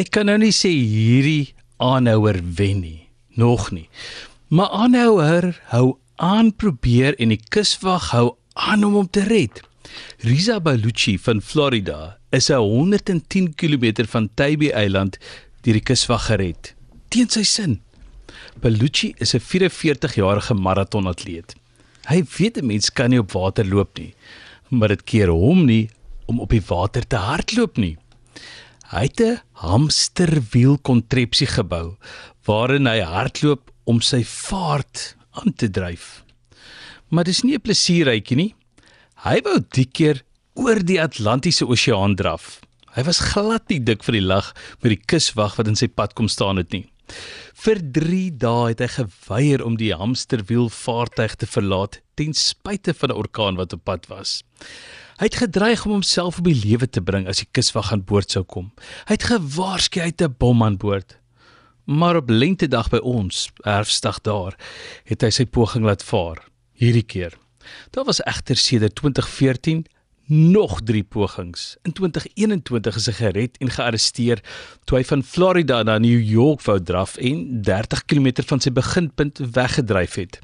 Ek kan nou nie sê hierdie aanhouer wen nie, nog nie. Maar aanhouer hou aan probeer en die kuswag hou aan om hom te red. Risa Balucci van Florida is 'n 110 km van Tybee Eiland deur die kuswag gered. Teen sy sin. Balucci is 'n 44-jarige maratonatleet. Hy weet 'n mens kan nie op water loop nie, maar dit keer hom nie om op die water te hardloop nie. Hy het 'n hamsterwiel kontrepsie gebou waarin hy hardloop om sy vaart aan te dryf. Maar dis nie 'n plesierrytjie nie. Hy wou die keer oor die Atlantiese Oseaan draf. Hy was glad nie dik vir die lag met die kuswag wat in sy pad kom staan het nie. Vir 3 dae het hy geweier om die hamsterwiel vaartuig te verlaat ten spyte van 'n orkaan wat op pad was. Hy het gedreig om homself op die lewe te bring as die kuswag aan boord sou kom. Hy het gewaarsku hy het 'n bom aan boord. Maar op lentedag by ons, erfstig daar, het hy sy poging laat vaar. Hierdie keer. Daar was egter sedert 2014 nog 3 pogings. In 2021 is hy gered en gearresteer toe hy van Florida na New York wou draf en 30 km van sy beginpunt weggedryf het.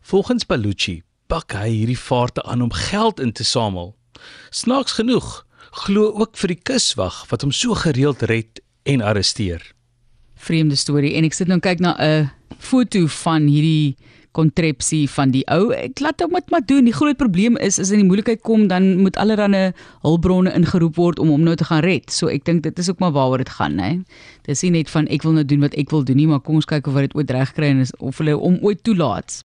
Volgens Balucci pak hy hierdie vaarte aan om geld in te samel. Snaaks genoeg glo ook vir die kuswag wat hom so gereeld red en arresteer. Vreemde storie en ek sit nou kyk na 'n foto van hierdie kontrepsie van die ou. Ek laat hom dit maar doen. Die groot probleem is as in die moeilikheid kom dan moet allerlei hulpbronne ingeroep word om hom nou te gaan red. So ek dink dit is ook maar waaroor dit gaan, hè. Dis nie net van ek wil nou doen wat ek wil doen nie, maar kom ons kyk of wat dit ooit reg kry en is of hulle om ooit toelaat.